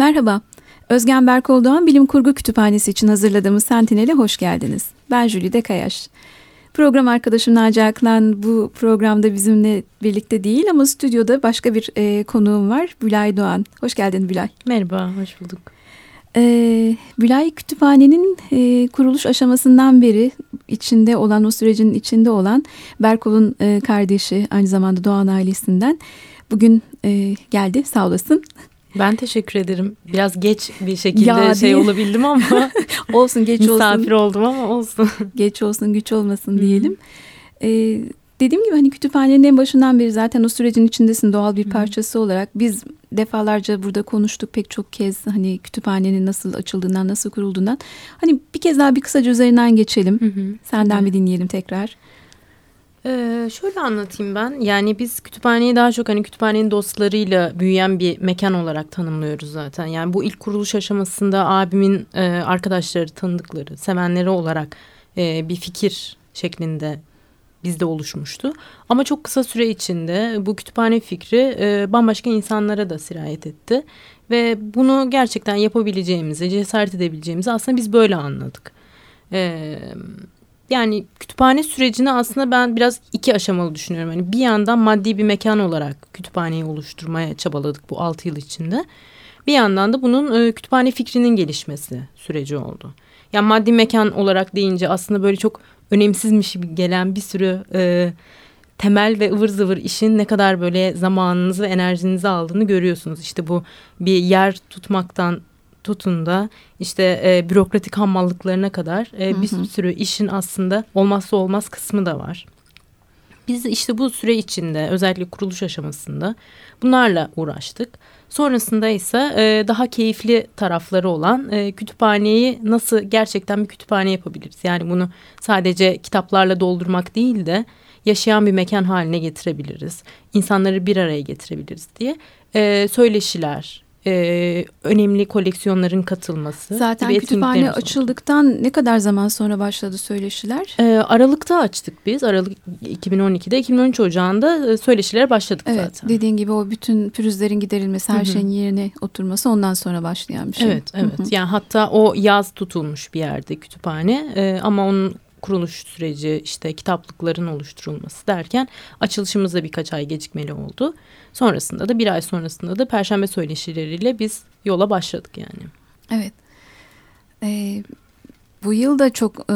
Merhaba, Özgen Berkol Bilim Kurgu Kütüphanesi için hazırladığımız Sentinel'e hoş geldiniz. Ben Jülide Kayaş. Program arkadaşım Naci Aklan bu programda bizimle birlikte değil ama stüdyoda başka bir e, konuğum var. Bülay Doğan. Hoş geldin Bülay. Merhaba, hoş bulduk. E, Bülay kütüphanenin e, kuruluş aşamasından beri içinde olan, o sürecin içinde olan Berkol'un e, kardeşi, aynı zamanda Doğan ailesinden bugün e, geldi. Sağ olasın. Ben teşekkür ederim. Biraz geç bir şekilde ya, şey olabildim ama olsun geç misafir olsun. Misafir oldum ama olsun. geç olsun güç olmasın diyelim. Ee, dediğim gibi hani kütüphanenin en başından beri zaten o sürecin içindesin doğal bir parçası Hı. olarak. Biz defalarca burada konuştuk pek çok kez hani kütüphanenin nasıl açıldığından nasıl kurulduğundan. Hani bir kez daha bir kısaca üzerinden geçelim. Hı hı. Senden Hı. bir dinleyelim tekrar. Ee, şöyle anlatayım ben. Yani biz kütüphaneyi daha çok hani kütüphanenin dostlarıyla büyüyen bir mekan olarak tanımlıyoruz zaten. Yani bu ilk kuruluş aşamasında abimin e, arkadaşları, tanıdıkları, sevenleri olarak e, bir fikir şeklinde bizde oluşmuştu. Ama çok kısa süre içinde bu kütüphane fikri e, bambaşka insanlara da sirayet etti. Ve bunu gerçekten yapabileceğimizi, cesaret edebileceğimizi aslında biz böyle anladık. Evet yani kütüphane sürecini aslında ben biraz iki aşamalı düşünüyorum. Yani bir yandan maddi bir mekan olarak kütüphaneyi oluşturmaya çabaladık bu altı yıl içinde. Bir yandan da bunun e, kütüphane fikrinin gelişmesi süreci oldu. Yani maddi mekan olarak deyince aslında böyle çok önemsizmiş gibi gelen bir sürü e, temel ve ıvır zıvır işin ne kadar böyle zamanınızı ve enerjinizi aldığını görüyorsunuz. İşte bu bir yer tutmaktan tutun da işte e, bürokratik hammallıklarına kadar e, bir hı hı. sürü işin aslında olmazsa olmaz kısmı da var. Biz işte bu süre içinde özellikle kuruluş aşamasında bunlarla uğraştık. Sonrasında ise e, daha keyifli tarafları olan e, kütüphaneyi nasıl gerçekten bir kütüphane yapabiliriz? Yani bunu sadece kitaplarla doldurmak değil de yaşayan bir mekan haline getirebiliriz. İnsanları bir araya getirebiliriz diye e, söyleşiler, e, önemli koleksiyonların katılması. Zaten kütüphane açıldıktan ne kadar zaman sonra başladı söyleşiler? E, Aralık'ta açtık biz. Aralık 2012'de 2013 Ocağı'nda e, söyleşilere başladık evet, zaten. Dediğin gibi o bütün pürüzlerin giderilmesi, her Hı -hı. şeyin yerine oturması ondan sonra başlayan bir şey. Evet, evet. Hı -hı. Yani hatta o yaz tutulmuş bir yerde kütüphane e, ama onun kuruluş süreci işte kitaplıkların oluşturulması derken açılışımızda birkaç ay gecikmeli oldu. Sonrasında da bir ay sonrasında da Perşembe söyleşileriyle biz yola başladık yani. Evet. Ee, bu yıl da çok e,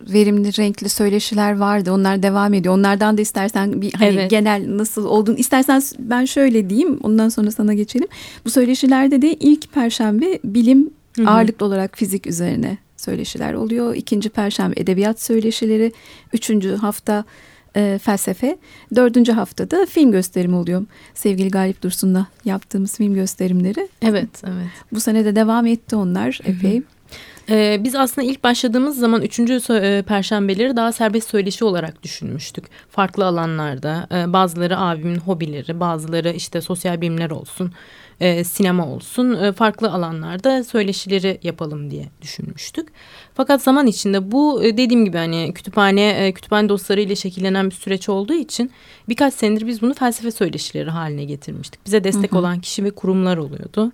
verimli, renkli söyleşiler vardı. Onlar devam ediyor. Onlardan da istersen bir hani evet. genel nasıl olduğunu istersen ben şöyle diyeyim. Ondan sonra sana geçelim. Bu söyleşilerde de ilk perşembe bilim Hı -hı. ağırlıklı olarak fizik üzerine söyleşiler oluyor. İkinci perşembe edebiyat söyleşileri. Üçüncü hafta e, felsefe. Dördüncü haftada film gösterimi oluyor. Sevgili Galip Dursun'la yaptığımız film gösterimleri. Evet, evet. Bu sene de devam etti onlar epey. Hı hı. Ee, biz aslında ilk başladığımız zaman üçüncü e, perşembeleri daha serbest söyleşi olarak düşünmüştük. Farklı alanlarda e, bazıları abimin hobileri bazıları işte sosyal bilimler olsun e, sinema olsun e, farklı alanlarda söyleşileri yapalım diye düşünmüştük. Fakat zaman içinde bu e, dediğim gibi hani kütüphane e, kütüphane dostları ile şekillenen bir süreç olduğu için birkaç senedir biz bunu felsefe söyleşileri haline getirmiştik. Bize destek hı hı. olan kişi ve kurumlar oluyordu.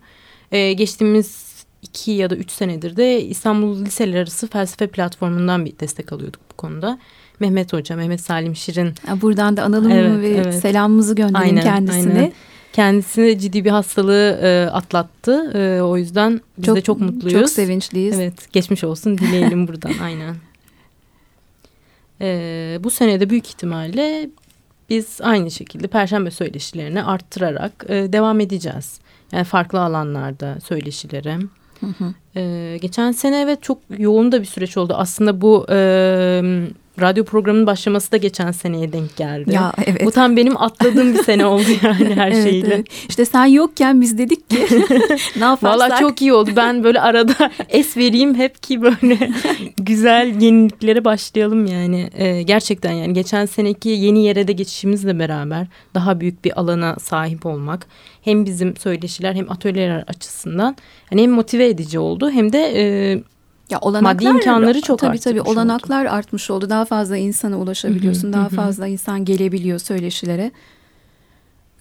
E, geçtiğimiz iki ya da üç senedir de İstanbul Liseler Arası Felsefe Platformu'ndan bir destek alıyorduk bu konuda. Mehmet Hoca, Mehmet Salim Şirin. Buradan da analım evet, ve evet. selamımızı gönderelim aynen, kendisine. Aynen. Kendisi ciddi bir hastalığı e, atlattı. E, o yüzden biz çok, de çok mutluyuz. Çok sevinçliyiz. Evet geçmiş olsun dileyelim buradan aynen. E, bu senede büyük ihtimalle biz aynı şekilde perşembe söyleşilerini arttırarak e, devam edeceğiz. Yani farklı alanlarda söyleşileri. Hı hı. Ee, geçen sene evet çok yoğun da bir süreç oldu. Aslında bu e, radyo programının başlaması da geçen seneye denk geldi. Ya evet. Bu tam benim atladığım bir sene oldu yani her evet, şeyle. Evet. İşte sen yokken biz dedik ki ne yaparsak. Valla çok iyi oldu. Ben böyle arada es vereyim hep ki böyle güzel yeniliklere başlayalım yani. Ee, gerçekten yani geçen seneki yeni yere de geçişimizle beraber daha büyük bir alana sahip olmak hem bizim söyleşiler hem atölyeler açısından yani hem motive edici oldu hem de e, ya olanaklar, maddi imkanları çok tabii tabii olanaklar oldu. artmış oldu. Daha fazla insana ulaşabiliyorsun. Hı hı, daha hı. fazla insan gelebiliyor söyleşilere.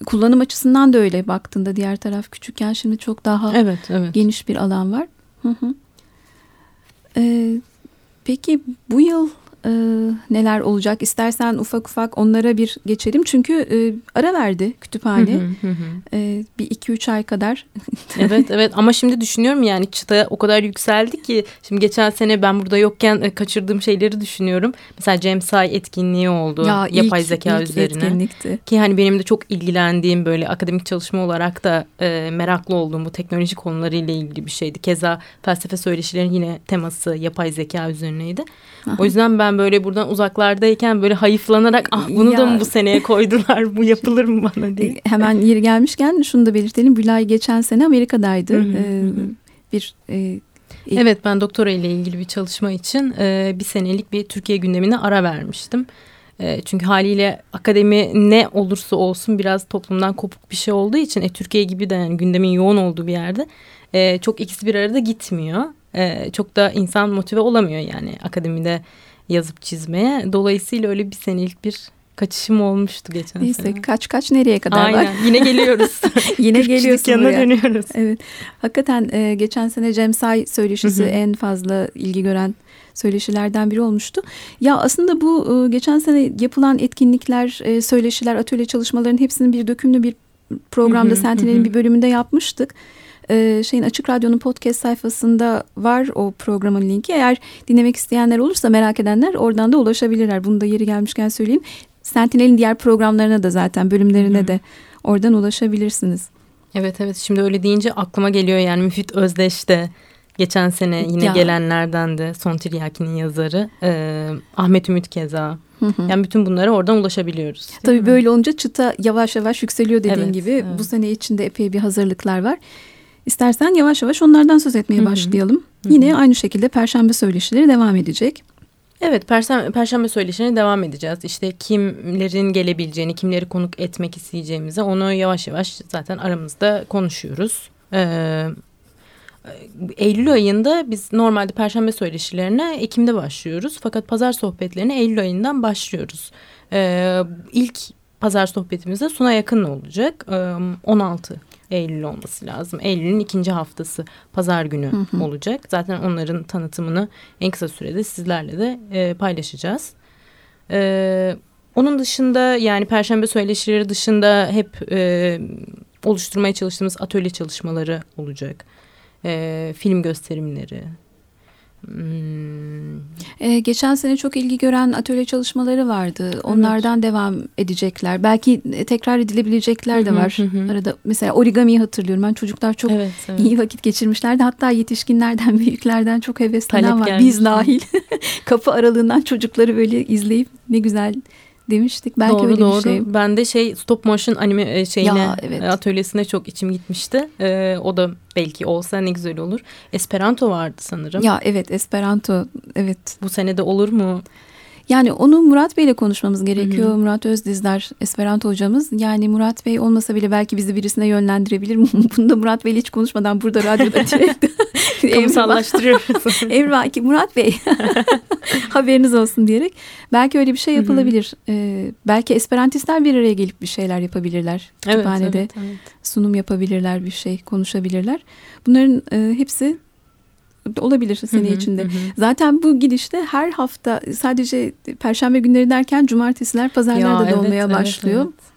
kullanım açısından da öyle baktığında diğer taraf küçükken şimdi çok daha evet, evet. geniş bir alan var. Hı hı. Ee, peki bu yıl e, neler olacak? İstersen ufak ufak onlara bir geçelim. Çünkü e, ara verdi kütüphane. Hı hı hı. E, bir iki üç ay kadar. evet evet ama şimdi düşünüyorum yani çıta o kadar yükseldi ki. Şimdi geçen sene ben burada yokken e, kaçırdığım şeyleri düşünüyorum. Mesela Cemsay etkinliği oldu. Ya, yapay ilk, zeka ilk üzerine. Etkinlikti. Ki hani benim de çok ilgilendiğim böyle akademik çalışma olarak da e, meraklı olduğum bu teknoloji konularıyla ilgili bir şeydi. Keza felsefe söyleşilerin yine teması yapay zeka üzerineydi. Aha. O yüzden ben böyle buradan uzaklardayken böyle hayıflanarak ah bunu ya. da mı bu seneye koydular bu yapılır mı bana diye. Hemen yeri gelmişken şunu da belirtelim. Bülay geçen sene Amerika'daydı. ee, bir e, Evet ben doktora ile ilgili bir çalışma için e, bir senelik bir Türkiye gündemine ara vermiştim. E, çünkü haliyle akademi ne olursa olsun biraz toplumdan kopuk bir şey olduğu için e, Türkiye gibi de yani gündemin yoğun olduğu bir yerde e, çok ikisi bir arada gitmiyor e, çok da insan motive olamıyor yani akademide yazıp çizmeye. Dolayısıyla öyle bir senelik bir kaçışım olmuştu geçen Neyse, sene. kaç kaç nereye kadar Aynen. var? Yine geliyoruz. Yine geliyorsun yanına buraya. dönüyoruz. Evet. Hakikaten e, geçen sene Cemsay söyleşisi en fazla ilgi gören söyleşilerden biri olmuştu. Ya aslında bu e, geçen sene yapılan etkinlikler, e, söyleşiler, atölye çalışmalarının hepsinin bir dökümlü bir programda Sentinel'in bir bölümünde yapmıştık e, şeyin Açık Radyo'nun podcast sayfasında var o programın linki. Eğer dinlemek isteyenler olursa merak edenler oradan da ulaşabilirler. Bunu da yeri gelmişken söyleyeyim. Sentinel'in diğer programlarına da zaten bölümlerine Hı. de oradan ulaşabilirsiniz. Evet evet şimdi öyle deyince aklıma geliyor yani Müfit Özdeş de geçen sene yine ya. gelenlerden de Son Tiryaki'nin yazarı e, Ahmet Ümit Keza. Yani bütün bunlara oradan ulaşabiliyoruz. Tabii mi? böyle olunca çıta yavaş yavaş yükseliyor dediğin evet, gibi. Evet. Bu sene içinde epey bir hazırlıklar var. İstersen yavaş yavaş onlardan söz etmeye Hı-hı. başlayalım. Hı-hı. Yine aynı şekilde Perşembe söyleşileri devam edecek. Evet, Perşembe, Perşembe söyleşine devam edeceğiz. İşte kimlerin gelebileceğini, kimleri konuk etmek isteyeceğimizi onu yavaş yavaş zaten aramızda konuşuyoruz. Ee, Eylül ayında biz normalde Perşembe söyleşilerine Ekim'de başlıyoruz. Fakat pazar sohbetlerine Eylül ayından başlıyoruz. Ee, ilk pazar sohbetimizde Suna yakın olacak. Ee, 16 Eylül olması lazım. Eylül'ün ikinci haftası pazar günü hı hı. olacak. Zaten onların tanıtımını en kısa sürede sizlerle de e, paylaşacağız. E, onun dışında yani Perşembe söyleşileri dışında hep e, oluşturmaya çalıştığımız atölye çalışmaları olacak. E, film gösterimleri, Hmm. Ee, geçen sene çok ilgi gören atölye çalışmaları vardı. Onlardan devam edecekler. Belki e, tekrar edilebilecekler de var. Hı hı. Arada mesela origamiyi hatırlıyorum. Ben çocuklar çok evet, evet. iyi vakit geçirmişlerdi. Hatta yetişkinlerden, büyüklerden çok heveslenen var. Gelmiş. Biz dahil. Kapı aralığından çocukları böyle izleyip ne güzel demiştik. Belki doğru, öyle doğru. bir şey. Ben de şey stop motion anime e, şeyine ya, evet. atölyesine çok içim gitmişti. Ee, o da belki olsa ne güzel olur. Esperanto vardı sanırım. Ya evet Esperanto evet. Bu sene de olur mu? Yani onu Murat Bey ile konuşmamız gerekiyor. Hı hı. Murat Özdizdar, Esperanto hocamız. Yani Murat Bey olmasa bile belki bizi birisine yönlendirebilir. Bunu da Murat Bey hiç konuşmadan burada radyoda direkt kamusallaştırıyoruz. Emrah, Murat Bey haberiniz olsun diyerek. Belki öyle bir şey yapılabilir. Ee, belki Esperantistler bir araya gelip bir şeyler yapabilirler. Kütüphanede evet, evet, evet. sunum yapabilirler, bir şey konuşabilirler. Bunların e, hepsi olabilir sene hı hı, içinde. Hı. Zaten bu gidişte her hafta sadece perşembe günleri derken cumartesiler pazarlarda da olmaya evet, başlıyor. Evet, evet.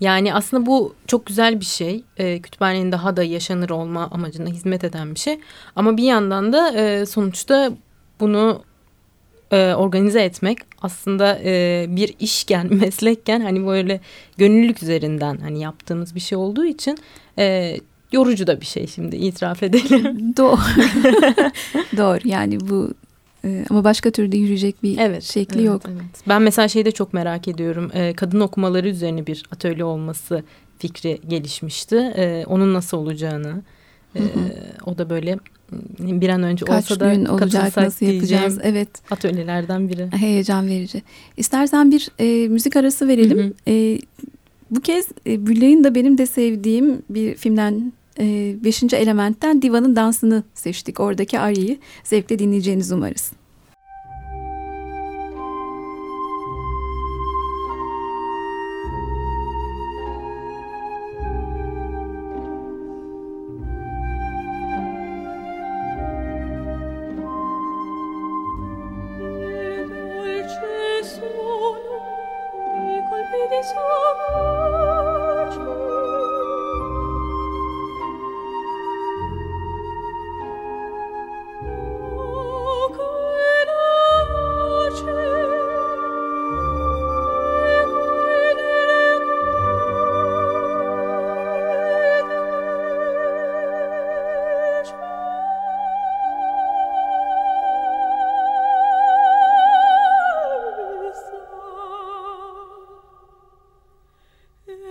Yani aslında bu çok güzel bir şey. E, kütüphanenin daha da yaşanır olma amacına hizmet eden bir şey. Ama bir yandan da e, sonuçta bunu e, organize etmek aslında e, bir işken, meslekken hani böyle gönüllülük üzerinden hani yaptığımız bir şey olduğu için e, yorucu da bir şey şimdi itiraf edelim. Doğru. Doğru yani bu e, ama başka türlü yürüyecek bir evet, şekli evet, yok. Evet. Ben mesela şeyi de çok merak ediyorum. E, kadın okumaları üzerine bir atölye olması fikri gelişmişti. E, onun nasıl olacağını. O da böyle bir an önce Kaç olsa gün da olacak nasıl yapacağız evet atölyelerden biri heyecan verici İstersen bir e, müzik arası verelim hı hı. E, bu kez e, Büllay'ın da benim de sevdiğim bir filmden e, beşinci elementten Diva'nın dansını seçtik. Oradaki Arya'yı zevkle dinleyeceğinizi umarız.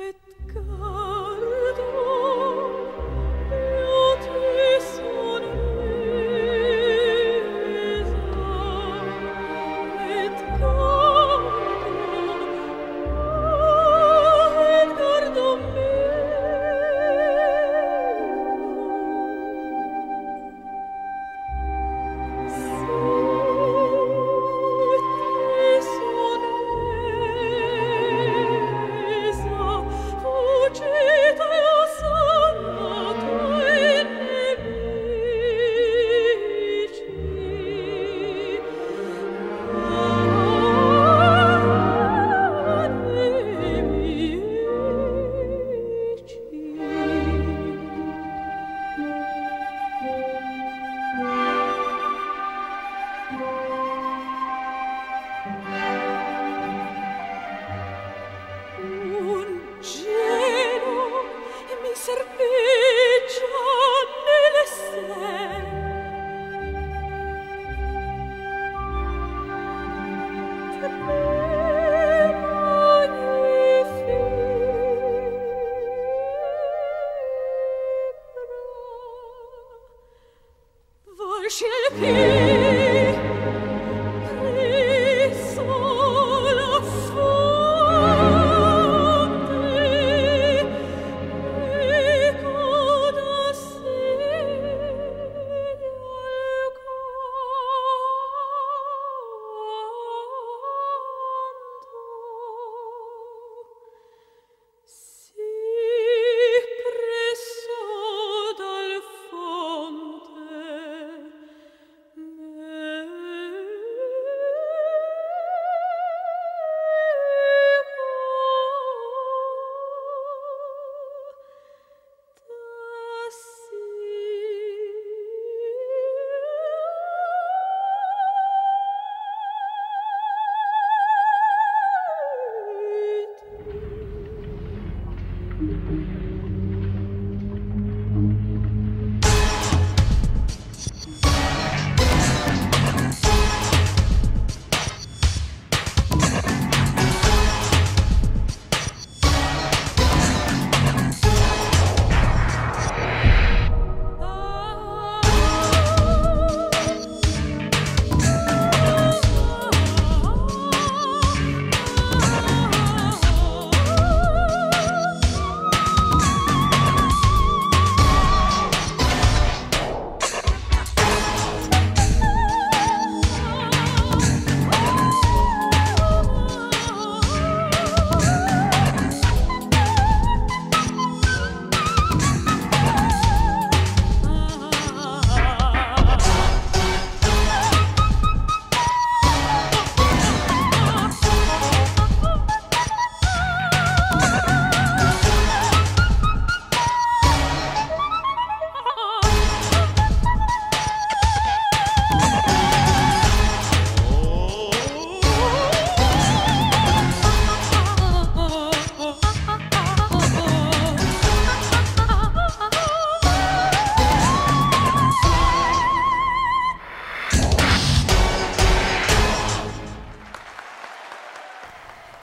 it.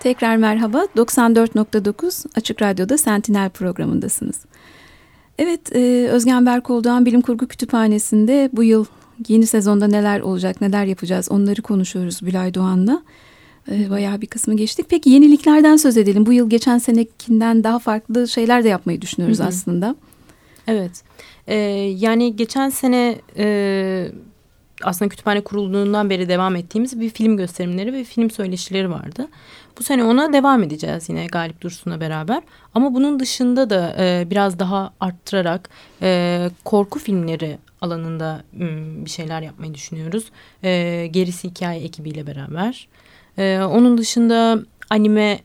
Tekrar merhaba. 94.9 Açık Radyo'da Sentinel programındasınız. Evet, e, Özgen Berkoldoğan Bilim Kurgu Kütüphanesi'nde bu yıl yeni sezonda neler olacak, neler yapacağız onları konuşuyoruz Bülay Doğan'la. E, bayağı bir kısmı geçtik. Peki yeniliklerden söz edelim. Bu yıl geçen senekinden daha farklı şeyler de yapmayı düşünüyoruz hı hı. aslında. Evet, e, yani geçen sene... E aslında kütüphane kurulduğundan beri devam ettiğimiz bir film gösterimleri ve film söyleşileri vardı. Bu sene ona devam edeceğiz yine Galip Dursun'la beraber. Ama bunun dışında da e, biraz daha arttırarak e, korku filmleri alanında bir şeyler yapmayı düşünüyoruz. E, gerisi hikaye ekibiyle beraber. E, onun dışında anime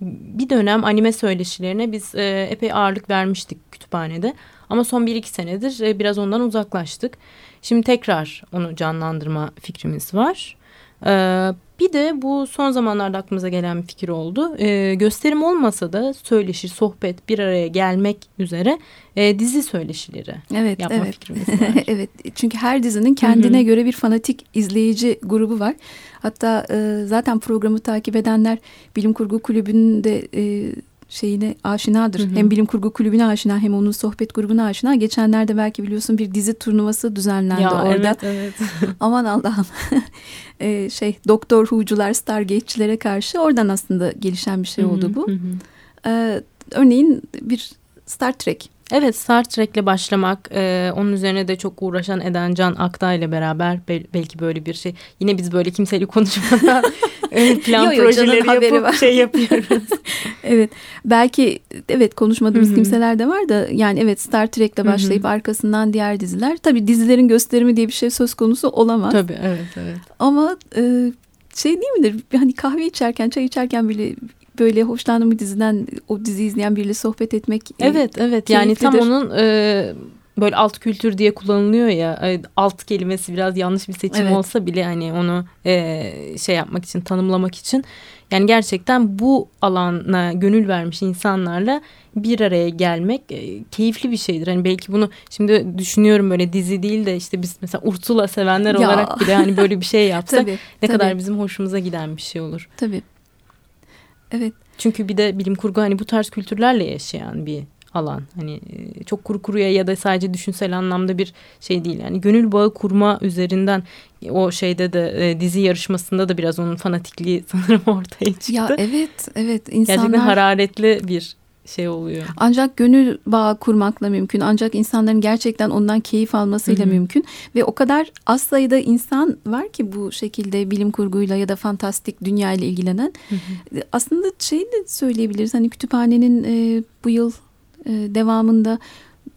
bir dönem anime söyleşilerine biz e, epey ağırlık vermiştik kütüphanede. Ama son bir iki senedir e, biraz ondan uzaklaştık. Şimdi tekrar onu canlandırma fikrimiz var. Ee, bir de bu son zamanlarda aklımıza gelen bir fikir oldu. Ee, gösterim olmasa da söyleşi, sohbet bir araya gelmek üzere e, dizi söyleşileri evet, yapma evet. fikrimiz var. evet çünkü her dizinin kendine Hı -hı. göre bir fanatik izleyici grubu var. Hatta e, zaten programı takip edenler Bilim Kurgu Kulübü'nde e, şeyine aşinadır. Hı hı. Hem bilim kurgu kulübüne aşina hem onun sohbet grubuna aşina. Geçenlerde belki biliyorsun bir dizi turnuvası düzenlendi ya, orada. Evet, evet. Aman Allah'ım. ee, şey Doktor Hu'cular, Stargate'çilere karşı oradan aslında gelişen bir şey oldu bu. Hı hı. Ee, örneğin bir Star Trek Evet Star Trek'le başlamak e, onun üzerine de çok uğraşan eden Can Aktay ile beraber bel, belki böyle bir şey. Yine biz böyle kimseyle konuşmadan e, plan yo, yo, projeleri yapıp var. şey yapıyoruz. evet belki evet konuşmadığımız Hı-hı. kimseler de var da yani evet Star Trek'le başlayıp Hı-hı. arkasından diğer diziler. Tabii dizilerin gösterimi diye bir şey söz konusu olamaz. Tabii evet evet. Ama e, şey değil midir? Hani kahve içerken, çay içerken bile böyle hoşlandığım bir diziden o dizi izleyen biriyle sohbet etmek e, Evet evet yani tam onun e, böyle alt kültür diye kullanılıyor ya e, alt kelimesi biraz yanlış bir seçim evet. olsa bile hani onu e, şey yapmak için tanımlamak için yani gerçekten bu alana gönül vermiş insanlarla bir araya gelmek e, keyifli bir şeydir. Hani belki bunu şimdi düşünüyorum böyle dizi değil de işte biz mesela Ursula sevenler ya. olarak bile hani böyle bir şey yapsak tabii, ne tabii. kadar bizim hoşumuza giden bir şey olur. Tabii. Evet. Çünkü bir de bilim kurgu hani bu tarz kültürlerle yaşayan bir alan. Hani çok kuru kuruya ya da sadece düşünsel anlamda bir şey değil. Yani gönül bağı kurma üzerinden o şeyde de e, dizi yarışmasında da biraz onun fanatikliği sanırım ortaya çıktı. Ya evet evet insanlar gerçekten hararetli bir şey oluyor. Ancak gönül bağı kurmakla mümkün. Ancak insanların gerçekten ondan keyif almasıyla Hı-hı. mümkün. Ve o kadar az sayıda insan var ki bu şekilde bilim kurguyla ya da fantastik dünya ile ilgilenen. Hı-hı. Aslında şey de söyleyebiliriz. Hani kütüphanenin e, bu yıl e, devamında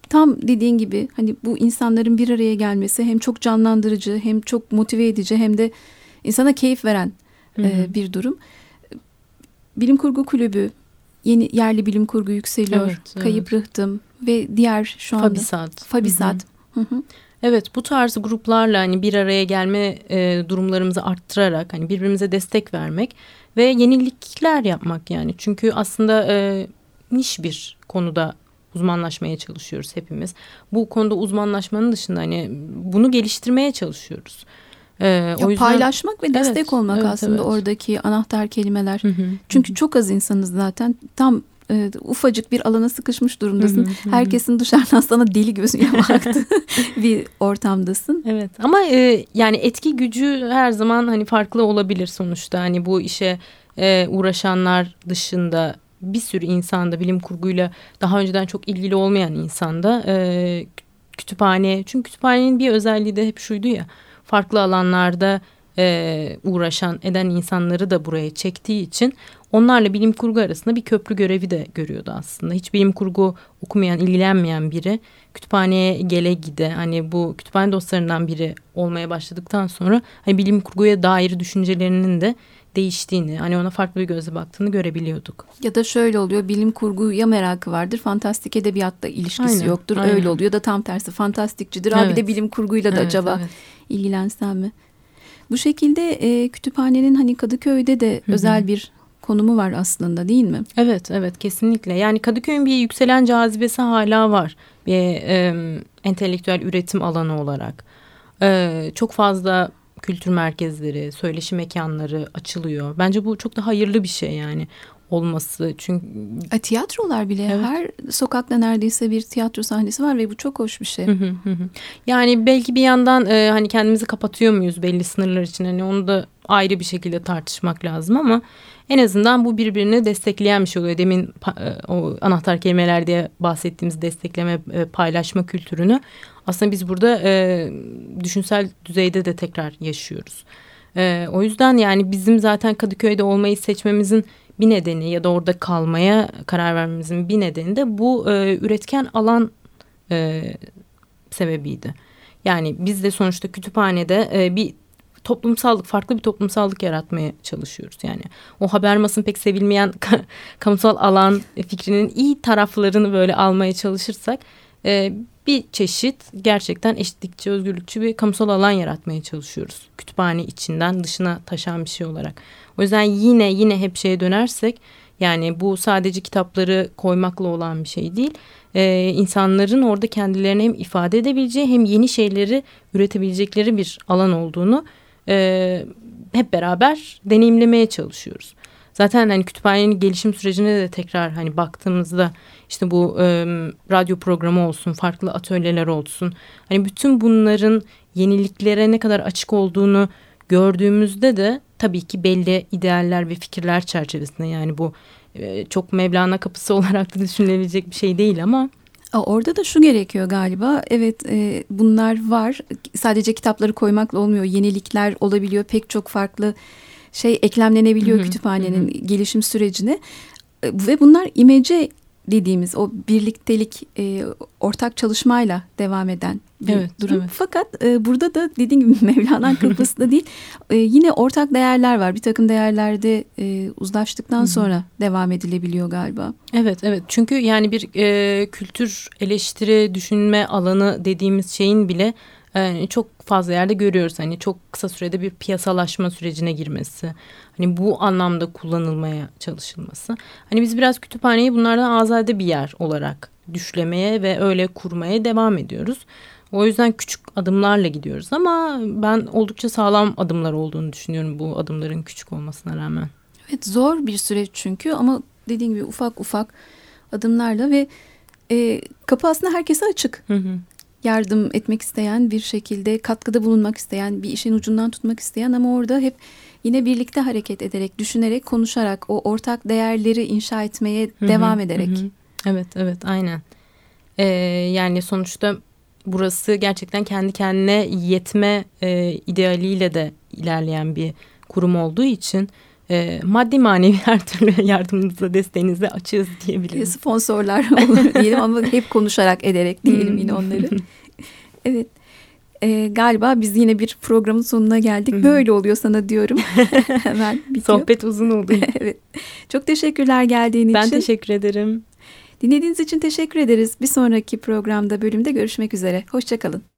tam dediğin gibi hani bu insanların bir araya gelmesi hem çok canlandırıcı hem çok motive edici hem de insana keyif veren e, bir durum. Bilim Kurgu Kulübü yeni yerli bilim kurgu yükseliyor. Evet, evet. Kayıp Rıhtım ve diğer şu anda Fabisat. Fabisat. Hı hı. Evet bu tarz gruplarla hani bir araya gelme e, durumlarımızı arttırarak hani birbirimize destek vermek ve yenilikler yapmak yani. Çünkü aslında e, niş bir konuda uzmanlaşmaya çalışıyoruz hepimiz. Bu konuda uzmanlaşmanın dışında hani bunu geliştirmeye çalışıyoruz. Ee, ya o yüzden paylaşmak ve destek evet, olmak evet, aslında evet. oradaki anahtar kelimeler. Hı hı, Çünkü hı. çok az insanız zaten. Tam e, ufacık bir alana sıkışmış durumdasın. Hı hı, Herkesin dışarıdan sana deli gözüyle baktı bir ortamdasın. Evet ama e, yani etki gücü her zaman hani farklı olabilir sonuçta. Hani bu işe e, uğraşanlar dışında bir sürü insanda bilim kurguyla daha önceden çok ilgili olmayan insanda e, kütüphane çünkü kütüphanenin bir özelliği de hep şuydu ya farklı alanlarda e, uğraşan eden insanları da buraya çektiği için onlarla bilim kurgu arasında bir köprü görevi de görüyordu aslında. Hiç bilim kurgu okumayan, ilgilenmeyen biri kütüphaneye gele gide hani bu kütüphane dostlarından biri olmaya başladıktan sonra hani bilim kurguya dair düşüncelerinin de değiştiğini, hani ona farklı bir gözle baktığını görebiliyorduk. Ya da şöyle oluyor, bilim kurguya merakı vardır, fantastik edebiyatla ilişkisi aynen, yoktur, aynen. öyle oluyor da tam tersi fantastikçidir. Evet. Abi de bilim kurguyla da evet, acaba evet. ilgilensem mi? Bu şekilde e, kütüphanenin hani Kadıköy'de de Hı-hı. özel bir konumu var aslında değil mi? Evet, evet kesinlikle. Yani Kadıköy'ün bir yükselen cazibesi hala var. Bir e, entelektüel üretim alanı olarak. E, çok fazla kültür merkezleri, söyleşi mekanları açılıyor. Bence bu çok da hayırlı bir şey yani olması. Çünkü e, tiyatrolar bile evet. her sokakta neredeyse bir tiyatro sahnesi var ve bu çok hoş bir şey. yani belki bir yandan e, hani kendimizi kapatıyor muyuz belli sınırlar için hani onu da ayrı bir şekilde tartışmak lazım ama en azından bu birbirini destekleyen bir şey oluyor. Demin e, o anahtar kelimeler diye bahsettiğimiz destekleme, e, paylaşma kültürünü aslında biz burada e, düşünsel düzeyde de tekrar yaşıyoruz. E, o yüzden yani bizim zaten Kadıköy'de olmayı seçmemizin bir nedeni ya da orada kalmaya karar vermemizin bir nedeni de bu e, üretken alan e, sebebiydi. Yani biz de sonuçta kütüphanede e, bir toplumsallık, farklı bir toplumsallık yaratmaya çalışıyoruz. Yani o Habermas'ın pek sevilmeyen kamusal alan fikrinin iyi taraflarını böyle almaya çalışırsak e, bir çeşit gerçekten eşitlikçi, özgürlükçü bir kamusal alan yaratmaya çalışıyoruz. Kütüphane içinden dışına taşan bir şey olarak. O yüzden yine yine hep şeye dönersek yani bu sadece kitapları koymakla olan bir şey değil. Ee, insanların orada kendilerini hem ifade edebileceği hem yeni şeyleri üretebilecekleri bir alan olduğunu e, hep beraber deneyimlemeye çalışıyoruz. Zaten hani kütüphanenin gelişim sürecine de tekrar hani baktığımızda işte bu e, radyo programı olsun, farklı atölyeler olsun. Hani bütün bunların yeniliklere ne kadar açık olduğunu gördüğümüzde de tabii ki belli idealler ve fikirler çerçevesinde yani bu e, çok Mevlana kapısı olarak da düşünülebilecek bir şey değil ama Orada da şu gerekiyor galiba. Evet e, bunlar var. Sadece kitapları koymakla olmuyor. Yenilikler olabiliyor. Pek çok farklı şey eklemlenebiliyor kütüphanenin gelişim sürecine. Ve bunlar imece dediğimiz o birliktelik e, ortak çalışmayla devam eden bir evet, durum. Evet. Fakat e, burada da dediğim gibi Mevlana da değil e, yine ortak değerler var. Bir takım değerlerde e, uzlaştıktan sonra devam edilebiliyor galiba. Evet evet çünkü yani bir e, kültür eleştiri düşünme alanı dediğimiz şeyin bile e, çok fazla yerde görüyoruz. Hani çok kısa sürede bir piyasalaşma sürecine girmesi. Hani bu anlamda kullanılmaya çalışılması. Hani biz biraz kütüphaneyi bunlardan azade bir yer olarak düşlemeye ve öyle kurmaya devam ediyoruz. O yüzden küçük adımlarla gidiyoruz ama ben oldukça sağlam adımlar olduğunu düşünüyorum bu adımların küçük olmasına rağmen. Evet zor bir süreç çünkü ama dediğim gibi ufak ufak adımlarla ve e, kapı aslında herkese açık. Hı hı. Yardım etmek isteyen bir şekilde katkıda bulunmak isteyen bir işin ucundan tutmak isteyen ama orada hep yine birlikte hareket ederek düşünerek konuşarak o ortak değerleri inşa etmeye hı hı, devam ederek. Hı hı. Evet evet aynen. Ee, yani sonuçta burası gerçekten kendi kendine yetme e, idealiyle de ilerleyen bir kurum olduğu için e, maddi manevi her türlü yardımınıza desteğinize açığız diyebiliriz. Sponsorlar olur diyelim ama hep konuşarak ederek diyelim yine onları. evet. E, galiba biz yine bir programın sonuna geldik. Böyle oluyor sana diyorum. Hemen bitiyor. Sohbet uzun oldu. evet. Çok teşekkürler geldiğin ben için. Ben teşekkür ederim. Dinlediğiniz için teşekkür ederiz. Bir sonraki programda bölümde görüşmek üzere. Hoşçakalın.